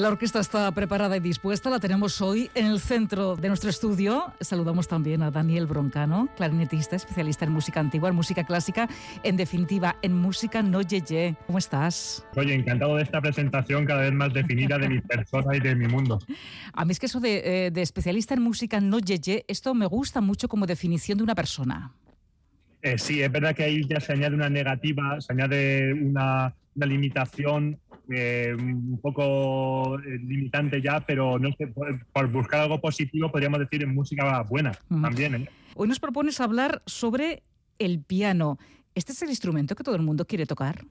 La orquesta está preparada y dispuesta, la tenemos hoy en el centro de nuestro estudio. Saludamos también a Daniel Broncano, clarinetista, especialista en música antigua, en música clásica, en definitiva, en música no yeye. ¿Cómo estás? Oye, encantado de esta presentación cada vez más definida de mi persona y de mi mundo. A mí es que eso de, eh, especialista en música no yeye, esto me gusta mucho como definición de una persona. Eh, sí, es verdad que ahí ya se añade una negativa, se añade una, una limitación eh, un poco eh, limitante ya, pero no sé, por, buscar algo positivo podríamos decir en música buena también. ¿eh? Hoy nos propones hablar sobre el piano. ¿Este es el instrumento que todo el mundo quiere tocar?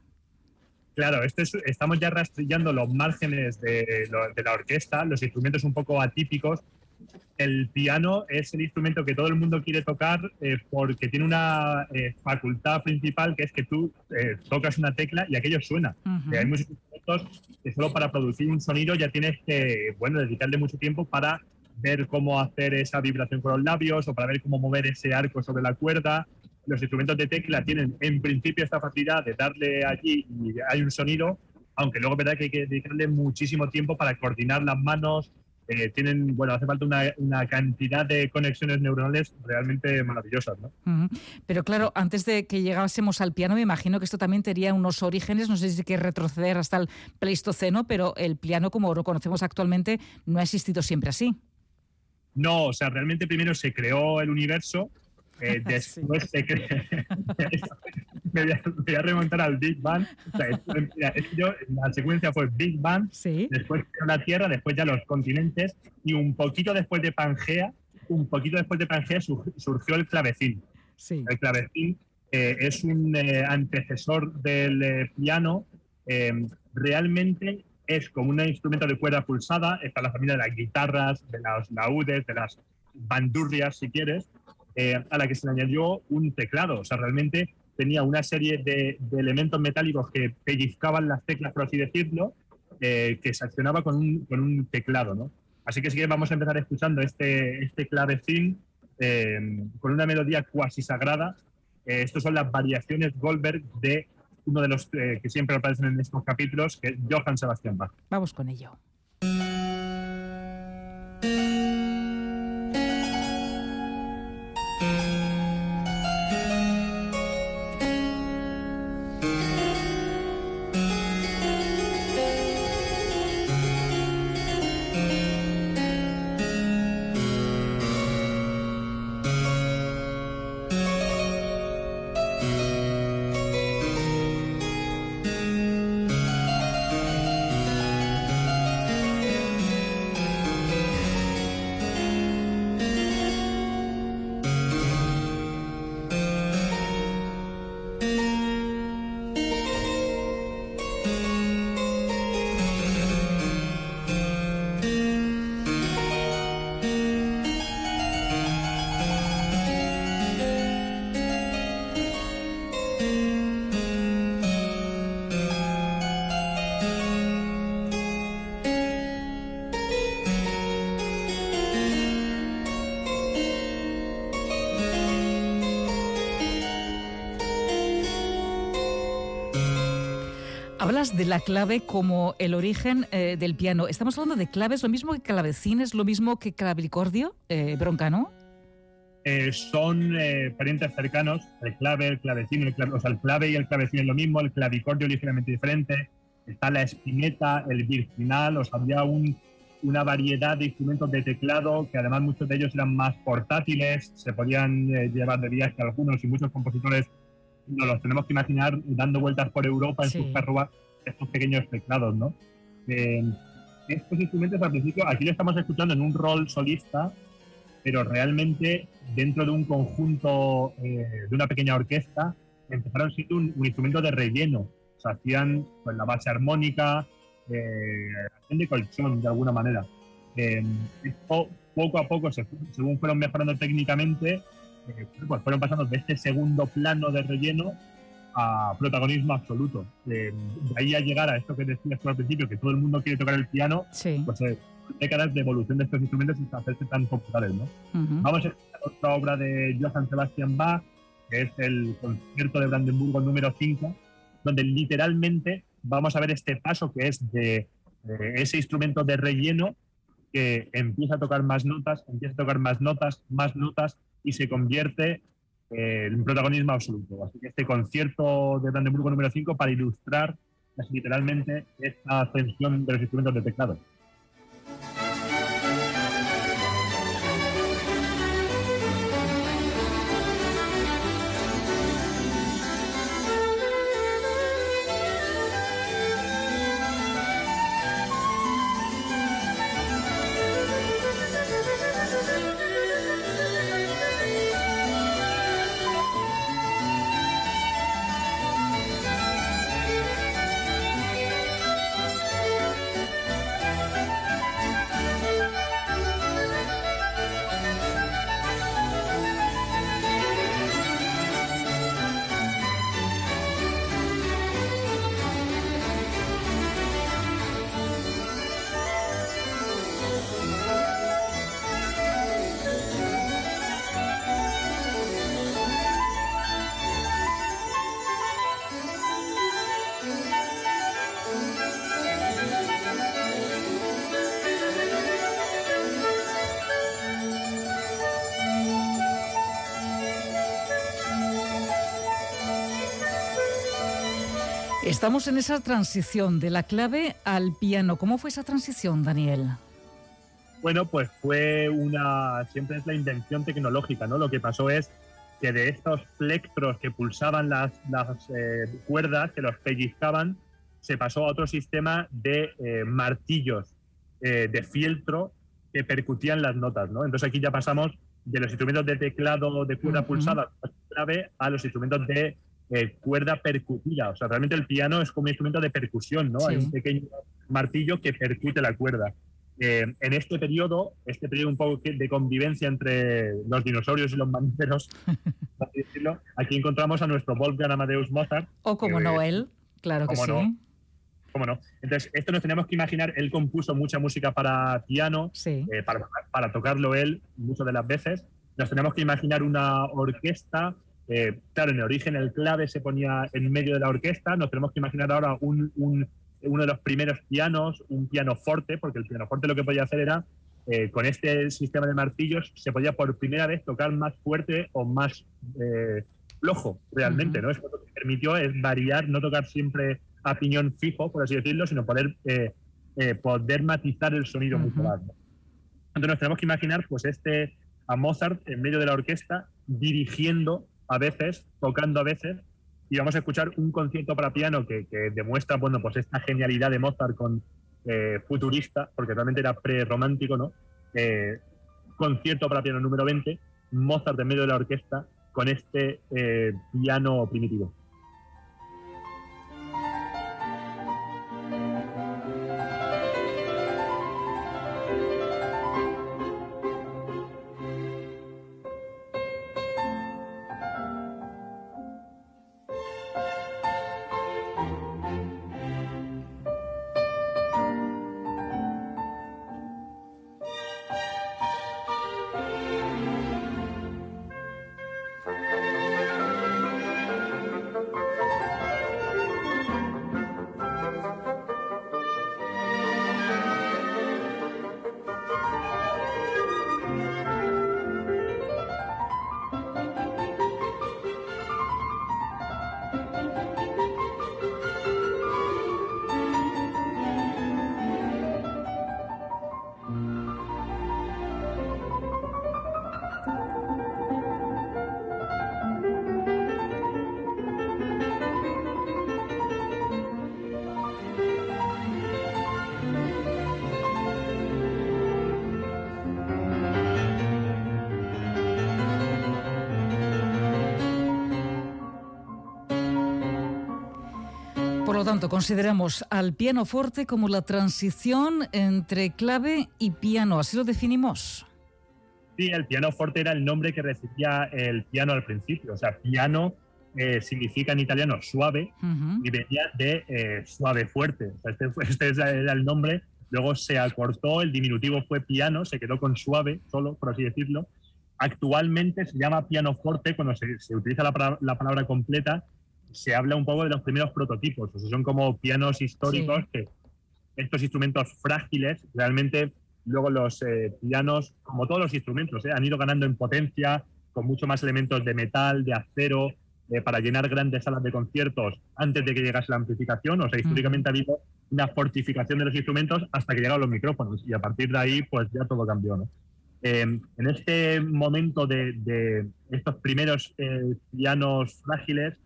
Claro, este estamos ya rastrillando los márgenes de, de la orquesta, los instrumentos un poco atípicos el piano es el instrumento que todo el mundo quiere tocar eh, porque tiene una eh, facultad principal que es que tú eh, tocas una tecla y aquello suena. hay muchos instrumentos que solo para producir un sonido ya tienes que, bueno, dedicarle mucho tiempo para ver cómo hacer esa vibración con los labios o para ver cómo mover ese arco sobre la cuerda. Los instrumentos de tecla tienen en principio esta facilidad de darle allí y hay un sonido, aunque luego es verdad que hay que dedicarle muchísimo tiempo para coordinar las manos, eh, tienen, bueno, hace falta una, cantidad de conexiones neuronales realmente maravillosas, ¿no? Pero claro, antes de que llegásemos al piano, me imagino que esto también tenía unos orígenes, no sé si hay que retroceder hasta el Pleistoceno, pero el piano, como lo conocemos actualmente, no ha existido siempre así. No, o sea, realmente primero se creó el universo eh, después se crea. me, voy a, remontar al Big Bang. la secuencia fue Big Bang, después la Tierra, después ya los continentes, y un poquito después de Pangea, un poquito después de Pangea surgió el clavecín. El clavecín eh, es un eh, antecesor del piano. realmente es como un instrumento de cuerda pulsada, está la familia de las guitarras, de los laudes, de las bandurrias, si quieres, eh, a la que se le añadió un teclado. O sea, realmente tenía una serie de, elementos metálicos que pellizcaban las teclas, por así decirlo, eh, que se accionaba con un, teclado. ¿no? Así que sí que vamos a empezar escuchando este, este clavecín eh, con una melodía cuasi sagrada. Estas son las variaciones Goldberg de uno de los que siempre aparecen en estos capítulos, que es Johann Sebastian Bach. Vamos con ello. Hablas de la clave como el origen eh, del piano. Estamos hablando de claves, lo mismo que clavecines, lo mismo que clavicordio, eh, broncano. Eh, son parientes cercanos, el clave, el clavecín, el clave, o sea, el clave y el clavecín es lo mismo, el clavicordio ligeramente diferente, está la espineta, el virginal, o sea, había una variedad de instrumentos de teclado que además muchos de ellos eran más portátiles, se podían llevar de viaje algunos y muchos compositores nos los tenemos que imaginar dando vueltas por Europa en sus carruas, estos pequeños teclados, ¿no? Eh, estos instrumentos al principio, aquí lo estamos escuchando en un rol solista, pero realmente dentro de un conjunto, eh, de una pequeña orquesta, empezaron siendo un, instrumento de relleno. se hacían con la base armónica, eh, de colchón de alguna manera. Eh, poco a poco, según fueron mejorando técnicamente, eh, pues fueron pasando de este segundo plano de relleno a protagonismo absoluto. de ahí a llegar a esto que decías tú al principio, que todo el mundo quiere tocar el piano, pues eh, décadas de evolución de estos instrumentos y hacerse tan populares. ¿no? Vamos a escuchar otra obra de Johann Sebastian Bach, que es el concierto de Brandenburgo número 5, donde literalmente vamos a ver este paso que es de, ese instrumento de relleno que empieza a tocar más notas, empieza a tocar más notas, más notas y se convierte en protagonismo absoluto. Así que este concierto de Brandenburgo número 5 para ilustrar literalmente esta ascensión de los instrumentos de teclado. Estamos en esa transición de la clave al piano. ¿Cómo fue esa transición, Daniel? Bueno, pues fue una, siempre es la invención tecnológica, ¿no? Lo que pasó es que de estos plectros que pulsaban las, eh, cuerdas, que los pellizcaban, se pasó a otro sistema de eh, martillos eh, de fieltro que percutían las notas, ¿no? Entonces aquí ya pasamos de los instrumentos de teclado de cuerda pulsada clave a los instrumentos de eh, cuerda percutida. O sea, realmente el piano es como un instrumento de percusión, ¿no? Hay un pequeño martillo que percute la cuerda. Eh, en este periodo, este periodo un poco de convivencia entre los dinosaurios y los mamíferos, decirlo, aquí encontramos a nuestro Wolfgang Amadeus Mozart. O como Noel, claro que sí. No, ¿Cómo no? Entonces, esto nos tenemos que imaginar, él compuso mucha música para piano, eh, para, para, tocarlo él muchas de las veces. Nos tenemos que imaginar una orquesta eh, claro, en el origen el clave se ponía en medio de la orquesta, nos tenemos que imaginar ahora un, uno de los primeros pianos, un piano forte, porque el piano forte lo que podía hacer era, eh, con este sistema de martillos, se podía por primera vez tocar más fuerte o más eh, flojo, realmente, ¿no? Es lo que permitió es variar, no tocar siempre a piñón fijo, por así decirlo, sino poder, poder matizar el sonido mucho más. Entonces nos tenemos que imaginar pues este a Mozart en medio de la orquesta dirigiendo a veces, tocando a veces, y vamos a escuchar un concierto para piano que, demuestra, bueno, pues esta genialidad de Mozart con eh, futurista, porque realmente era pre-romántico, ¿no? Eh, concierto para piano número 20, Mozart en medio de la orquesta con este eh, piano primitivo. Lo tanto, consideramos al pianoforte como la transición entre clave y piano. Así lo definimos. Sí, el pianoforte era el nombre que recibía el piano al principio. O sea, piano eh, significa en italiano suave y venía de eh, suave fuerte. O sea, este, este, era el nombre. Luego se acortó, el diminutivo fue piano, se quedó con suave solo, por así decirlo. Actualmente se llama pianoforte cuando se, utiliza la, la palabra completa se habla un poco de los primeros prototipos, o sea, son como pianos históricos que estos instrumentos frágiles, realmente luego los eh, pianos, como todos los instrumentos, eh, han ido ganando en potencia, con mucho más elementos de metal, de acero, eh, para llenar grandes salas de conciertos antes de que llegase la amplificación. O sea, históricamente ha habido una fortificación de los instrumentos hasta que llegaron los micrófonos y a partir de ahí, pues ya todo cambió. ¿no? en este momento de, de estos primeros pianos frágiles,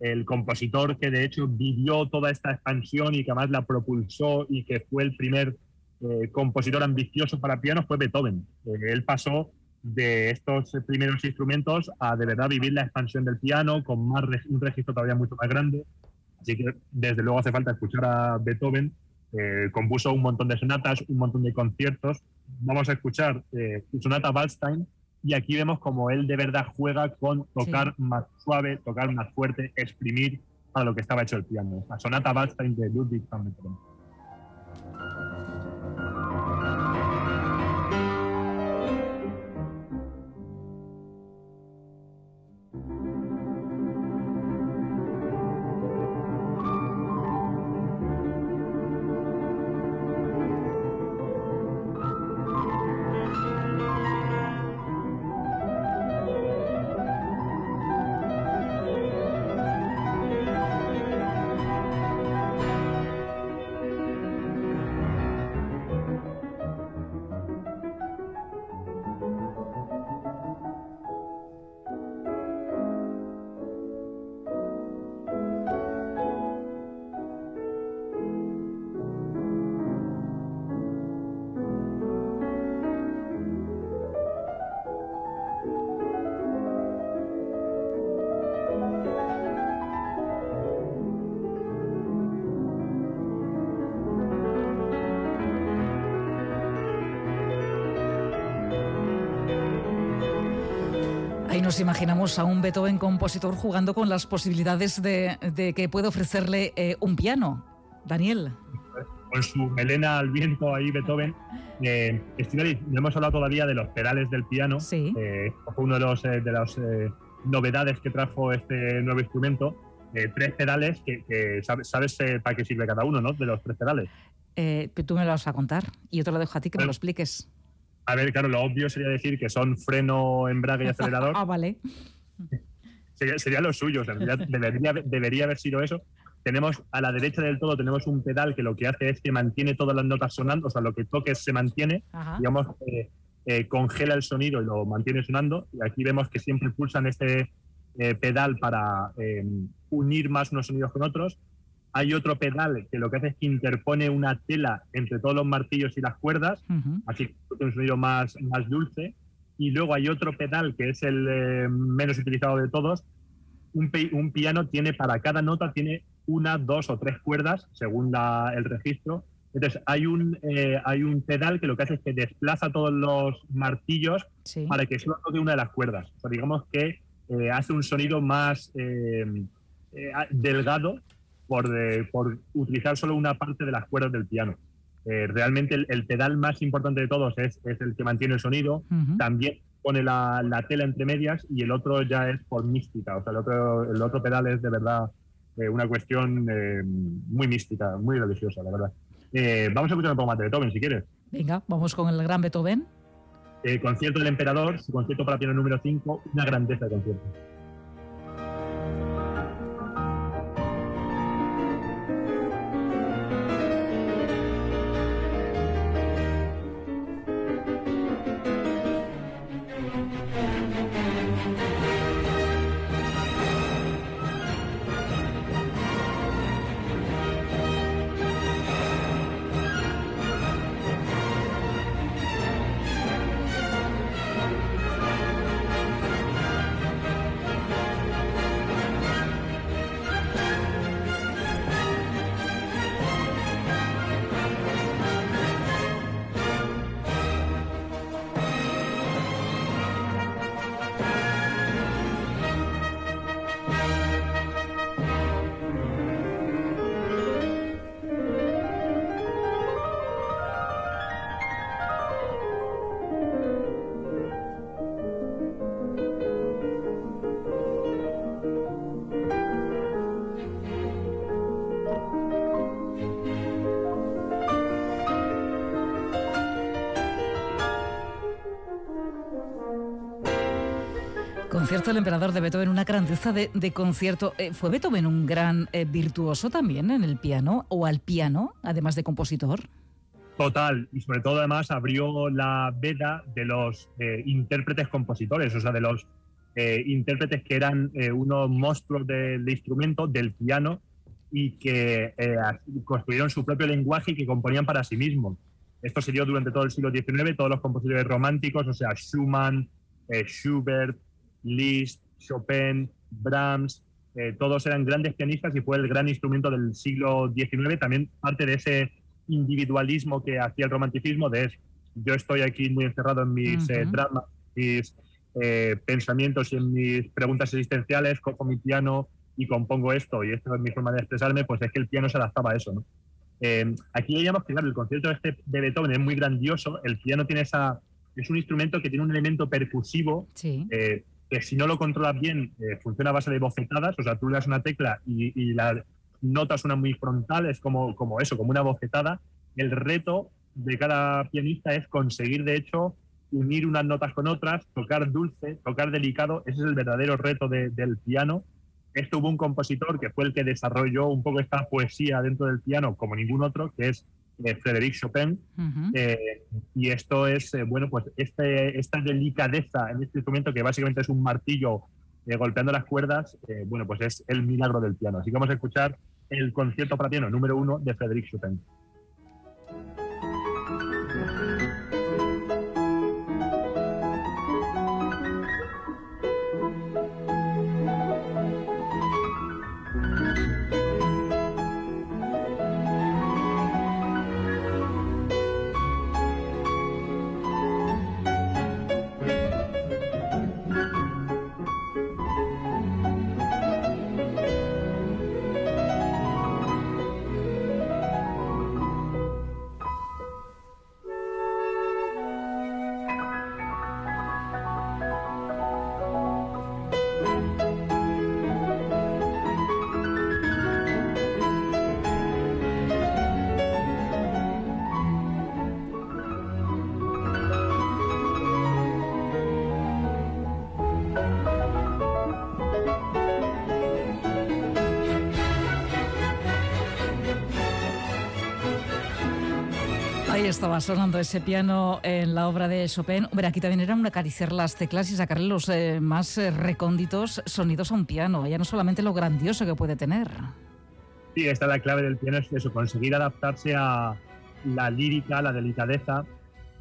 el compositor que de hecho vivió toda esta expansión y que además la propulsó y que fue el primer eh, compositor ambicioso para piano fue Beethoven. Eh, él pasó de estos primeros instrumentos a de verdad vivir la expansión del piano con más un registro todavía mucho más grande. Así que desde luego hace falta escuchar a Beethoven. Eh, compuso un montón de sonatas, un montón de conciertos. Vamos a escuchar su sonata Waldstein, y aquí vemos como él de verdad juega con tocar más suave, tocar más fuerte, exprimir para lo que estaba hecho el piano. La sonata Waldstein de Ludwig van Beethoven. Nos imaginamos a un Beethoven compositor jugando con las posibilidades de, que puede ofrecerle eh, un piano. Daniel. Con su melena al viento ahí, Beethoven. Eh, no hemos hablado todavía de los pedales del piano. Sí. Eh, fue uno de los eh, de las novedades que trajo este nuevo instrumento. tres pedales que, sabes, sabes para qué sirve cada uno, ¿no? De los tres pedales. tú me lo vas a contar y yo te lo dejo a ti que me lo expliques. A ver, claro, lo obvio sería decir que son freno, embrague y acelerador. ah, vale. Sería, lo suyo, debería, debería haber sido eso. Tenemos a la derecha del todo tenemos un pedal que lo que hace es que mantiene todas las notas sonando, o sea, lo que toques se mantiene, digamos, eh, eh, congela el sonido y lo mantiene sonando. Y aquí vemos que siempre pulsan este eh, pedal para unir más unos sonidos con otros. Hay otro pedal que lo que hace es que interpone una tela entre todos los martillos y las cuerdas, así que tiene un sonido más, más dulce. Y luego hay otro pedal que es el eh, menos utilizado de todos. Un, un, piano tiene para cada nota tiene una, dos o tres cuerdas según el registro. Entonces hay un, eh, hay un pedal que lo que hace es que desplaza todos los martillos para que solo toque una de las cuerdas. O sea, digamos que eh, hace un sonido más delgado por, por utilizar solo una parte de las cuerdas del piano. Eh, realmente el, pedal más importante de todos es, es el que mantiene el sonido. También pone la, la, tela entre medias y el otro ya es por mística. O sea, el otro, el otro pedal es de verdad eh, una cuestión eh, muy mística, muy religiosa, la verdad. vamos a escuchar un poco más de Beethoven, si quieres. Venga, vamos con el gran Beethoven. concierto del Emperador, su concierto para piano número 5, una grandeza de concierto. Concierto del emperador de Beethoven, una grandeza de, concierto. Eh, ¿Fue Beethoven un gran eh, virtuoso también en el piano o al piano, además de compositor? Total, y sobre todo además abrió la veda de los eh, intérpretes compositores, o sea, de los intérpretes que eran unos monstruos del instrumento, del piano, y que construyeron su propio lenguaje y que componían para sí mismos. Esto se dio durante todo el siglo XIX, todos los compositores románticos, o sea, Schumann, Schubert, Liszt, Chopin, Brahms, eh, todos eran grandes pianistas y fue el gran instrumento del siglo XIX, también parte de ese individualismo que hacía el romanticismo, de yo estoy aquí muy encerrado en mis eh, dramas, mis eh, pensamientos y en mis preguntas existenciales, cojo mi piano y compongo esto, y esto es mi forma de expresarme, pues es que el piano se adaptaba a eso. ¿no? aquí veíamos que claro, el concierto este de Beethoven es muy grandioso, el piano tiene esa, es un instrumento que tiene un elemento percusivo, sí que si no lo controlas bien, eh, funciona a base de bofetadas, o sea, tú le das una tecla y, la nota suena muy frontal, es como, como eso, como una bofetada. El reto de cada pianista es conseguir, de hecho, unir unas notas con otras, tocar dulce, tocar delicado, ese es el verdadero reto del piano. Esto hubo un compositor que fue el que desarrolló un poco esta poesía dentro del piano como ningún otro, que es eh, Frédéric Chopin. Eh, y esto es, eh, bueno, pues este, esta delicadeza en este instrumento, que básicamente es un martillo golpeando las cuerdas, bueno, pues es el milagro del piano. Así que vamos a escuchar el concierto para piano número uno de Frédéric Chopin. Estaba sonando ese piano en la obra de Chopin. Hombre, aquí también era un acariciar las teclas y sacarle los eh, más eh, recónditos sonidos a un piano, ya no solamente lo grandioso que puede tener. Sí, esta es la clave del piano, es eso, conseguir adaptarse a la lírica, la delicadeza.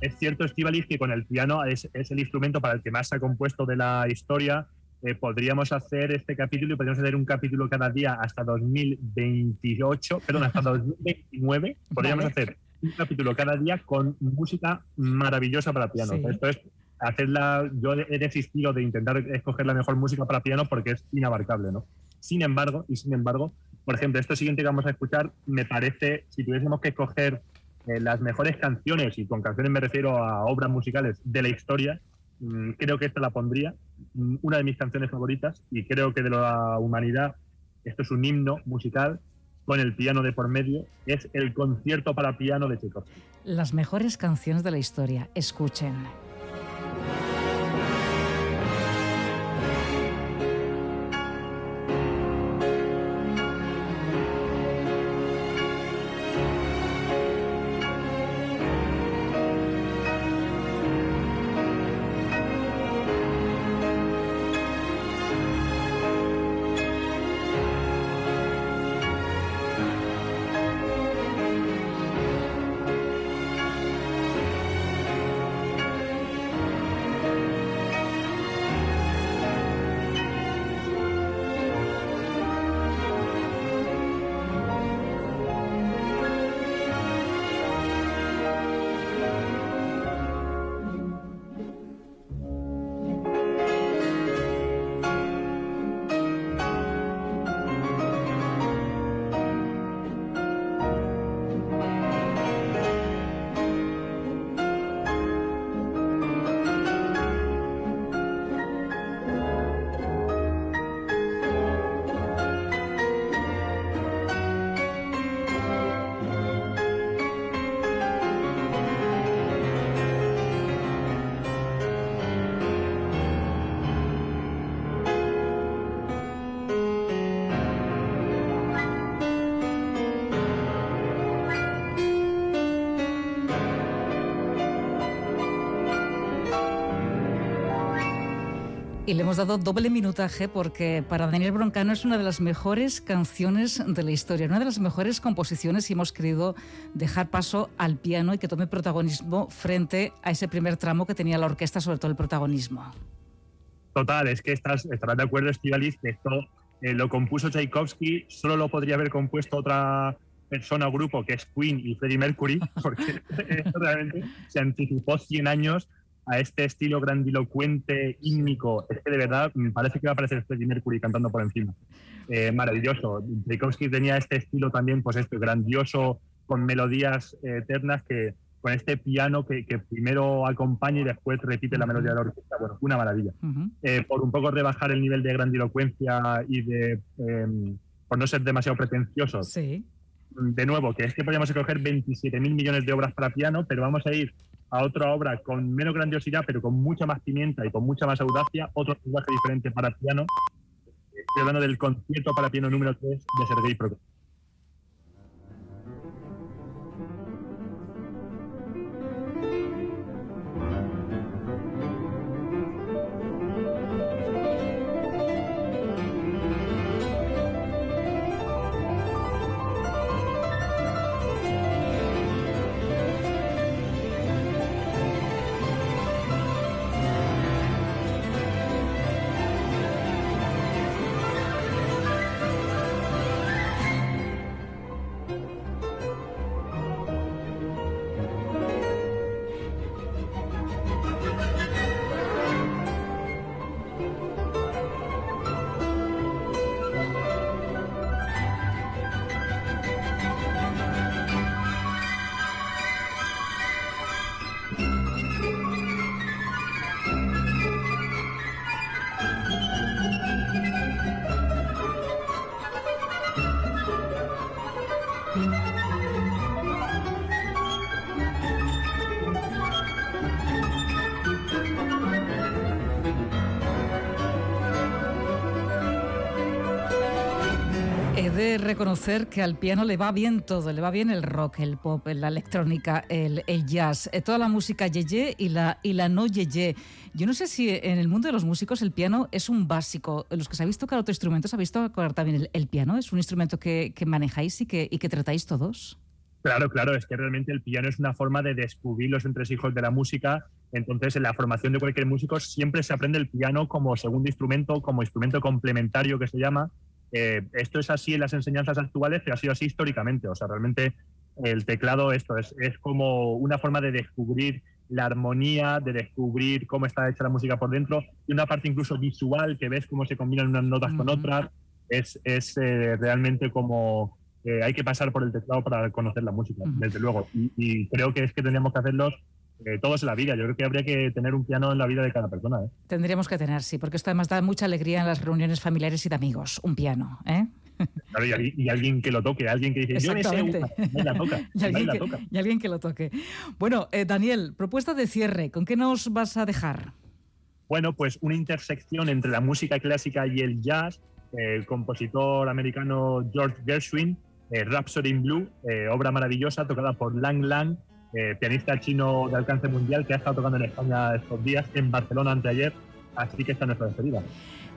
Es cierto, Estivalis, que con el piano es, el instrumento para el que más se ha compuesto de la historia. Eh, podríamos hacer este capítulo y podríamos hacer un capítulo cada día hasta 2028, perdón, hasta 2029. Podríamos hacer un capítulo cada día con música maravillosa para piano. Esto es hacerla, yo he desistido de intentar escoger la mejor música para piano porque es inabarcable, ¿no? Sin embargo, y sin embargo, por ejemplo, esto siguiente que vamos a escuchar me parece, si tuviésemos que escoger eh, las mejores canciones, y con canciones me refiero a obras musicales de la historia, mm, creo que esta la pondría, mm, una de mis canciones favoritas, y creo que de la humanidad esto es un himno musical con el piano de por medio, es el concierto para piano de Tchaikovsky. Las mejores canciones de la historia, escuchen. Y le hemos dado doble minutaje porque para Daniel Broncano es una de las mejores canciones de la historia, una de las mejores composiciones y hemos querido dejar paso al piano y que tome protagonismo frente a ese primer tramo que tenía la orquesta, sobre todo el protagonismo. Total, es que estás, estarás de acuerdo, Estivalis, que esto eh, lo compuso Tchaikovsky, solo lo podría haber compuesto otra persona o grupo que es Queen y Freddie Mercury, porque realmente se anticipó 100 años a este estilo grandilocuente, ígnico. Es que de verdad me parece que va a aparecer Freddie Mercury cantando por encima. Eh, maravilloso. Tchaikovsky tenía este estilo también, pues esto, grandioso, con melodías eh, eternas que con este piano que, primero acompaña y después repite la melodía de la orquesta. Bueno, una maravilla. Eh, por un poco rebajar el nivel de grandilocuencia y de, em, por no ser demasiado pretencioso. Sí. De nuevo, que es que podríamos escoger 27.000 millones de obras para piano, pero vamos a ir a otra obra con menos grandiosidad, pero con mucha más pimienta y con mucha más audacia, otro lenguaje diferente para piano. Hablando del concierto para piano número 3 de Sergei Prokofiev. Reconocer que al piano le va bien todo, le va bien el rock, el pop, la electrónica, el, jazz, eh, toda la música yeye y la, y la no yeye. Yo no sé si en el mundo de los músicos el piano es un básico. Los que sabéis tocar otro instrumento, ¿sabéis tocar también el, piano? ¿Es un instrumento que, manejáis y que, y que tratáis todos? Claro, claro, es que realmente el piano es una forma de descubrir los entresijos de la música. Entonces, en la formación de cualquier músico siempre se aprende el piano como segundo instrumento, como instrumento complementario que se llama, eh, esto es así en las enseñanzas actuales, pero ha sido así históricamente. O sea, realmente el teclado esto es, es como una forma de descubrir la armonía, de descubrir cómo está hecha la música por dentro, y una parte incluso visual que ves cómo se combinan unas notas con otras. Es, es eh, realmente como eh, hay que pasar por el teclado para conocer la música, desde luego. Y, y, creo que es que tendríamos que hacerlos eh, todos en la vida. Yo creo que habría que tener un piano en la vida de cada persona. ¿eh? Tendríamos que tener, sí, porque esto además da mucha alegría en las reuniones familiares y de amigos, un piano. ¿eh? Claro, y, alguien que lo toque, alguien que dice, yo me sé la toca, y, alguien que, y, alguien que, lo toque. Bueno, eh, Daniel, propuesta de cierre, ¿con qué nos vas a dejar? Bueno, pues una intersección entre la música clásica y el jazz, el compositor americano George Gershwin, Rhapsody in Blue, obra maravillosa tocada por Lang Lang, eh, pianista chino de alcance mundial que ha estado tocando en España estos días, en Barcelona anteayer, así que está nuestra despedida.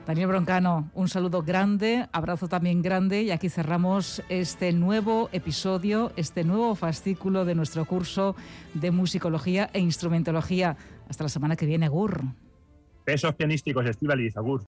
Daniel Broncano, un saludo grande, abrazo también grande y aquí cerramos este nuevo episodio, este nuevo fascículo de nuestro curso de musicología e instrumentología. Hasta la semana que viene, Agur. Pesos pianísticos, Estivalis, Agur.